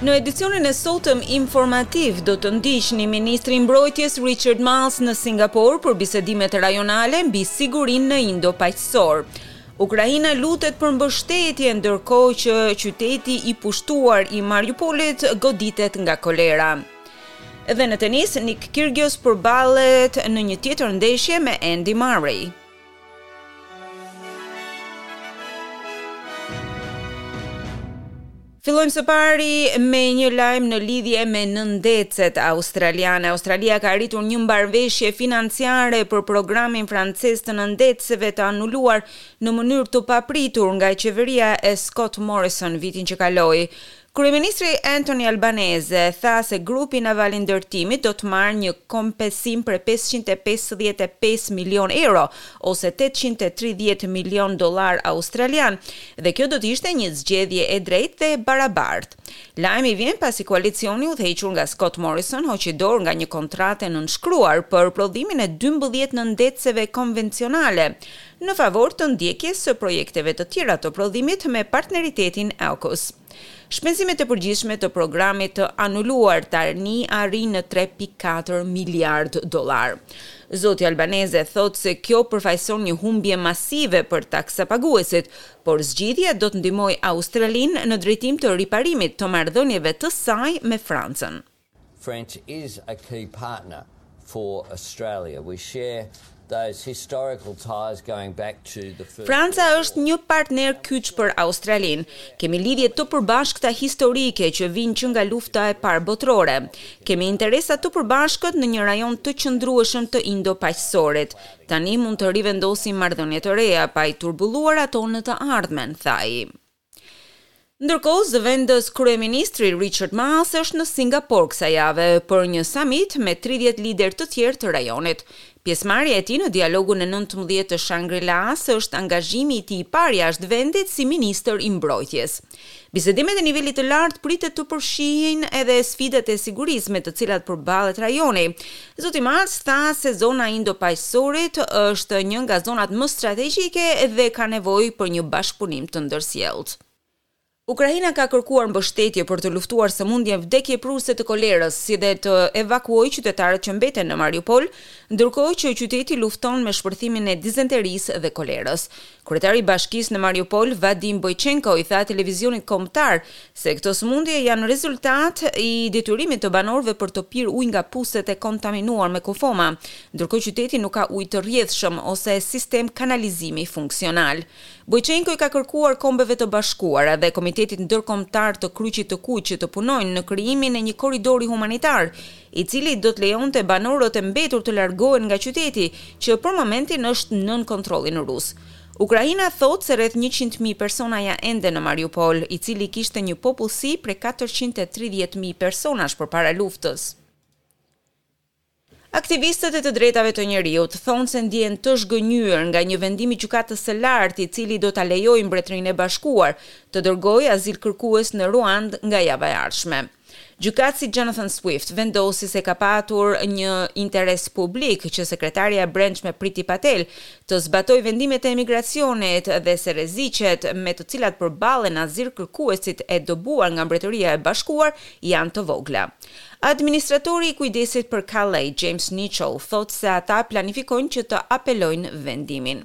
Në edicionin e sotëm informativ do të ndiqni ministri i Mbrojtjes Richard Marles në Singapor për bisedimet rajonale mbi sigurinë në Indo-Paqësor. Ukraina lutet për mbështetje ndërkohë që qyteti i pushtuar i Mariupolit goditet nga kolera. Edhe në tenis, Nick Kyrgios përballet në një tjetër ndeshje me Andy Murray. Fillojmë së pari me një lajm në lidhje me nëndetëset australiane. Australia ka arritur një marrëveshje financiare për programin francez të nëndetëseve të anuluar në mënyrë të papritur nga qeveria e Scott Morrison vitin që kaloi. Kryeministri Anthony Albanese tha se grupi naval i ndërtimit do të marrë një kompesim prej pesëqind e pesëdhjetë e pesë milionë euro, ose tetëqind e tridhjetë milionë dollarë australianë, dhe kjo do të ishte një zgjedhje e drejtë dhe e barabartë. Lajmi vjen pasi koalicioni i udhëhequr nga Scott Morrison hoqi dorë nga një kontratë e nënshkruar për prodhimin e dymbëdhjetë nëndetëseve konvencionale në favor të ndjekjes së projekteve të tjera të prodhimit me partneritetin AUKUS. Shpenzimet e përgjithshme të programit të anuluar tani arrijnë në tre pikë katër miliardë dollarë. Zoti Albanese thotë se kjo përfaqëson një humbje masive për taksapaguesit, por zgjidhja do të ndihmojë Australinë në drejtim të riparimit të marrëdhënieve të saj me Francën. France is a key partner for Australia. We share those historical ties going back to the first. Franca është një partner kyç për Australinë. Kemi lidhje të përbashkëta historike që vijnë që nga Lufta e Parë Botërore. Kemi interesa të përbashkët në një rajon të qëndrueshëm të Indo-Paqësorit. Tani mund të rivendosim marrëdhënie të reja, pa i turbulluar ato në të ardhmen, tha ai. Ndërkohë, zëvendës kryeministri Richard Marles është në Singapor kësaj jave për një samit me tridhjetë liderë të tjerë të rajonit. Pjesëmarrja e tij në dialogun e nëntëmbëdhjetë të Shangri-Las është angazhimi i tij i parë jashtë vendit si ministër i Mbrojtjes. Bisedimet e nivelit të lartë pritet të përfshijnë edhe sfidat e sigurisë me të cilat përballet rajoni, Zoti Marles tha se zona e Indo-Paqësorit është një nga zonat më strategjike dhe ka nevojë për një bashkëpunim të ndërsjelltë. Ukraina ka kërkuar mbështetje për të luftuar sëmundjen vdekjeprurëse të kolerës, si dhe të evakuojë qytetarët që mbeten në Mariupol, ndërkohë që qyteti lufton me shpërthimin e dizenterisë dhe kolerës. Kryetari i bashkisë në Mariupol, Vadim Boychenko i tha televizionit kombëtar se këto sëmundje janë rezultat i detyrimit të banorëve për të pirë ujë nga puset e kontaminuar me kufoma, ndërkohë qyteti nuk ka ujë të rrjedhshëm ose sistem kanalizimi funksional. Boychenko i ka kërkuar Kombeve të Bashkuara dhe Komitetit Ndërkombëtar të Kryqit të Kuq që të punojnë në krijimin e një korridori humanitar i cili do të lejonte banorët e mbetur të largohen nga qyteti, që për momentin është nën kontrollin rus. Ukraina thotë se rreth njëqind mijë persona janë ende në Mariupol, i cili kishte një popullsi prej katërqind e tridhjetë mijë personash përpara luftës. Aktivistët e të drejtave të njeriut thonë se ndjehen të zhgënjyer nga një vendim i Gjykatës së Lartë i cili do ta lejojë Mbretërinë e Bashkuar të dërgojë azilkërkues në Ruandë nga java e ardhshme. Gjykatësi Jonathan Swift vendosi se ka patur një interes publik që Sekretarja e Brendshme Priti Patel të zbatojë vendimet e emigracionit dhe se rreziqet me të cilat përballen azilkërkuesit e dëbuar nga Mbretëria e Bashkuar janë të vogla. Administratori i kujdesit për Calais, James Nichol, thotë se ata planifikojnë që të apelojnë vendimin.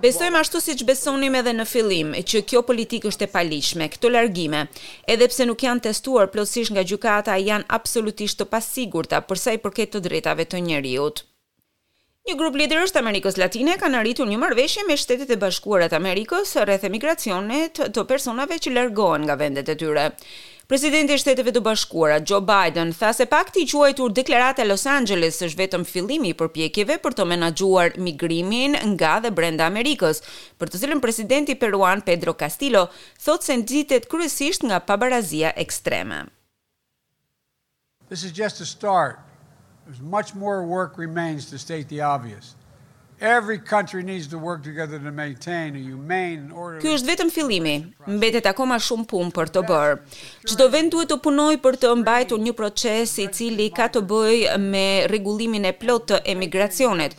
Besojmë ashtu siç besonim edhe në fillim, që kjo politikë është e paligjshme. Këto largime, edhe pse nuk janë testuar plotësisht nga gjykata, janë absolutisht të pasigurta për sa i përket të drejtave të njeriut. Një grup liderësh të Amerikës Latine kanë arritur një marrëveshje me Shtetet e Bashkuara të Amerikës rreth emigracionit të personave që largohen nga vendet e tyre. Presidenti i Shteteve të Bashkuara, Joe Biden, tha se pakti i quajtur Deklarata e Los Angeles është vetëm fillimi i përpjekjeve për të menaxhuar migrimin nga dhe brenda Amerikës, për të cilën presidenti peruan Pedro Castillo thotë se nxitet kryesisht nga pabarazia ekstreme. This is just a start. There's much more work remains to state the obvious. Every country needs to work together to maintain a humane and orderly Ky është vetëm fillimi. Mbetet akoma shumë punë për të bërë. Çdo vend duhet të punojë për të mbajtur një proces i cili ka të bëjë me rregullimin e plotë të emigracionit,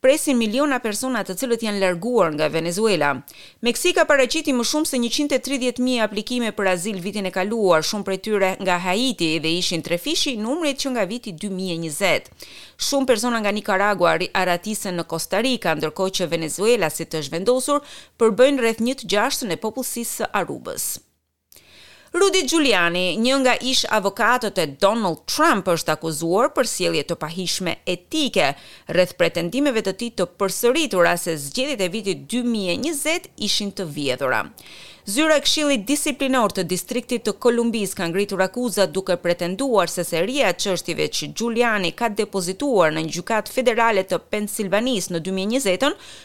Presin miliona persona të cilët janë larguar nga Venezuela. Meksika paraqiti më shumë se njëqind e tridhjetë mijë aplikime për azil vitin e kaluar, shumë prej tyre nga Haiti dhe ishin trefishi i numrit që nga viti dy mijë e njëzet. Shumë persona nga Nikaragua arratisen në Kosta Rika, ndërkohë që venezuelasit e zhvendosur përbëjnë rreth një të gjashtën e popullsisë së Arubës. Rudy Giuliani, një nga ish-avokatët e Donald Trump është akuzuar për sjellje të pahijshme etike rreth pretendimeve të tij të përsëritura se zgjedhjet e vitit dy mijë e njëzet ishin të vjedhura. Zyra e Këshillit Disiplinor të Distriktit të Kolumbisë ka ngritur akuzat duke pretenduar se seria e çështjeve që Giuliani ka depozituar në gjykatë federale të Pensilvanisë në dy mijë e njëzetën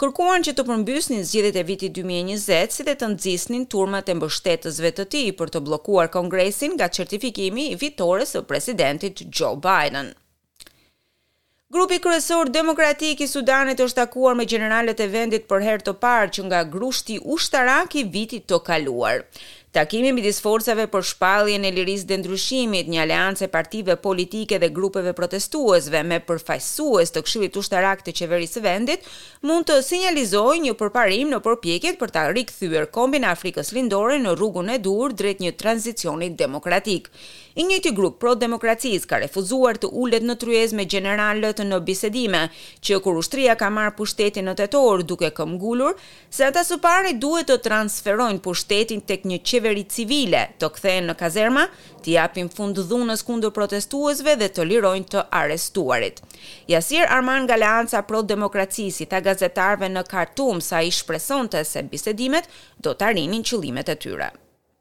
kërkuan që të përmbysnin zgjedhjet e vitit dy mijë e njëzet si dhe të nxisnin turmat e mbështetësve të tij për të bllokuar Kongresin nga certifikimi i fitores së Presidentit Joe Biden. Grupi kryesor demokratik i Sudanit është takuar me gjeneralët e vendit për herë të parë që nga grushti ushtarak i vitit të kaluar. Takimi midis forcave për shpalljen e lirisë dhe ndryshimit, një aleancë e partive politike dhe grupeve protestuesve me përfaqësues të Këshillit Ushtarak të Qeverisë së vendit, mund të sinjalizojë një përparim në përpjekjet për ta rikthyer kombin e Afrikës Lindore në rrugën e duhur drejt një tranzicioni demokratik. I njëjti grup pro-demokracisë ka refuzuar të ulet në tryezë me gjeneralët në bisedime, që kur ushtria ka marrë pushtetin në tetor, duke këmbëngulur, Se ata së pari duhet të transferojnë pushtetin tek një qeveri civile, të kthehen në kazerma, t'i japin fund dhunës kundër protestuesve dhe të lirojnë të arrestuarit. Yasir Arman nga Aleanca Pro Demokracisë i tha gazetarëve në Khartoum se ai shpresonte se bisedimet do të arrinin qëllimet e tyre.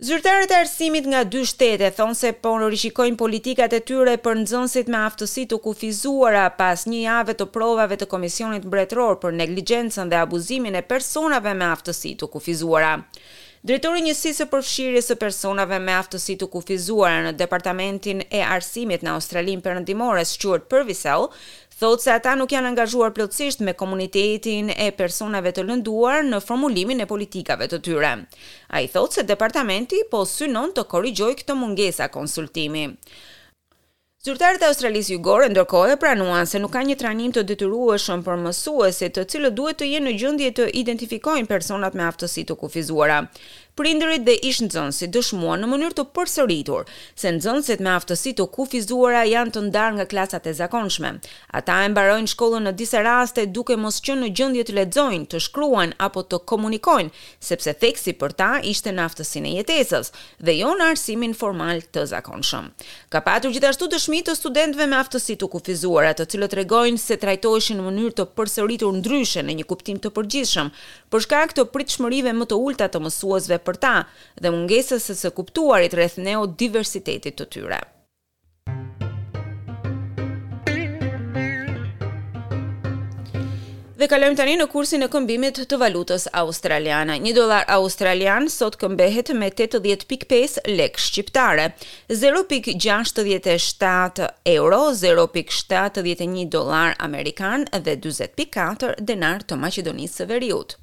Zyrtarët e arsimit nga dy shtete thonë se po rishikojnë politikat e tyre për nxënësit me aftësi të kufizuara pas një jave të provave të Komisionit Mbretëror për Negligjencën dhe Abuzimin e Personave me Aftësi të Kufizuara. Drejtori i Njësisë së Përfshirjes së Personave me Aftësi të Kufizuara në Departamentin e Arsimit në Australinë Perëndimore, Stuart Percival, thotë se ata nuk janë angazhuar plotësisht me komunitetin e personave të lënduar në formulimin e politikave të tyre. Ai thotë se departamenti po synon të korrigjojë këto mungesa konsultimi. Zyrtarët e Australisë Jugore ndërkohë pranuan se nuk ka një trajnim të detyrueshëm për mësuesit, të cilët duhet të jenë në gjendje të identifikojnë personat me aftësi të kufizuara. Prindërit dhe ish-nxënësit dëshmuan në mënyrë të përsëritur se nxënësit me aftësi të kufizuara janë të ndarë nga klasat e zakonshme. Ata e mbarojnë shkollën në disa raste duke mos qenë në gjendje të lexojnë, të shkruajnë apo të komunikojnë, sepse theksi për ta ishte në aftësinë e jetesës, dhe jo në arsimin formal të zakonshëm. Ka patur gjithashtu dëshmi të studentëve me aftësi të kufizuara, të cilët tregojnë se trajtoheshin në mënyrë të përsëritur ndryshe në një kuptim të përgjithshëm, për shkak të pritshmërive më të ulta të mësuesve për ta dhe mungesës së së kuptuarit rreth neo-diversitetit të tyre. Dhe kalojmë tani në kursin e këmbimit të valutës australiane. Një dollar australian sot këmbehet me 80.5 lek shqiptare. Zero pikë gjashtëdhjetë e shtatë euro, zero pikë shtatëdhjetë e një dollarë amerikanë dhe dyzet pikë katër denarë të Maqedonisë së Veriut.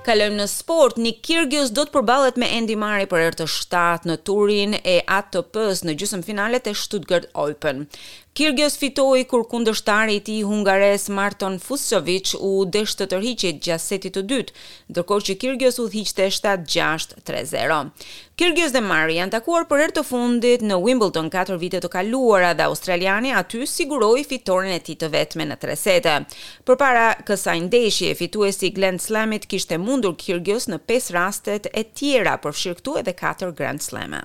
Kalojmë në sport. Nik Kyrgios do të përballet me Andy Murray për herë të shtatë në turin e ATP-s në gjysmëfinalet e Stuttgart Open. Kyrgios fitoi kur kundërshtari i tij hungarez Marton Fucsovics u desh të tërhiqej gjatë setit të dytë, ndërkohë që Kyrgios udhëhiqte shtatë, gjashtë, tre, zero. Kyrgios dhe Murray janë takuar për herë të fundit në Wimbledon katër vite të kaluara dhe australiani aty siguroi fitoren e tij të vetme në tre sete. Përpara kësaj ndeshjeje, fituesi i Grand Slamit kishte mundur Kyrgios në pesë rastet e tjera, përfshirë këtu edhe katër Grand Slame.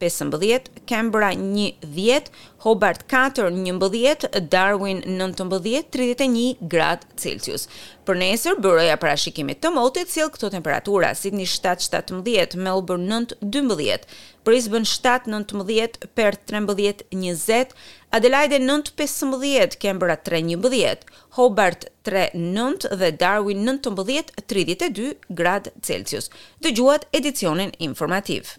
pesëmbëdhjetë, Canberra një, dhjetë, Hobart katër, njëmbëdhjetë, Darwin nëntëmbëdhjetë, tridhjetë e një gradë Celsius. Për nesër, Byroja e Parashikimit të Motit sjell këto temperatura, Sydney shtatë, shtatëmbëdhjetë, Melbourne nëntë, dymbëdhjetë, Brisbane shtatë, nëntëmbëdhjetë, Perth trembëdhjetë, njëzet, Adelaide nëntë, pesëmbëdhjetë, Canberra tre, njëmbëdhjetë, Hobart tre, nëntë dhe Darwin nëntëmbëdhjetë, tridhjetë e dy gradë Celsius. Dëgjuat edicionin informativ.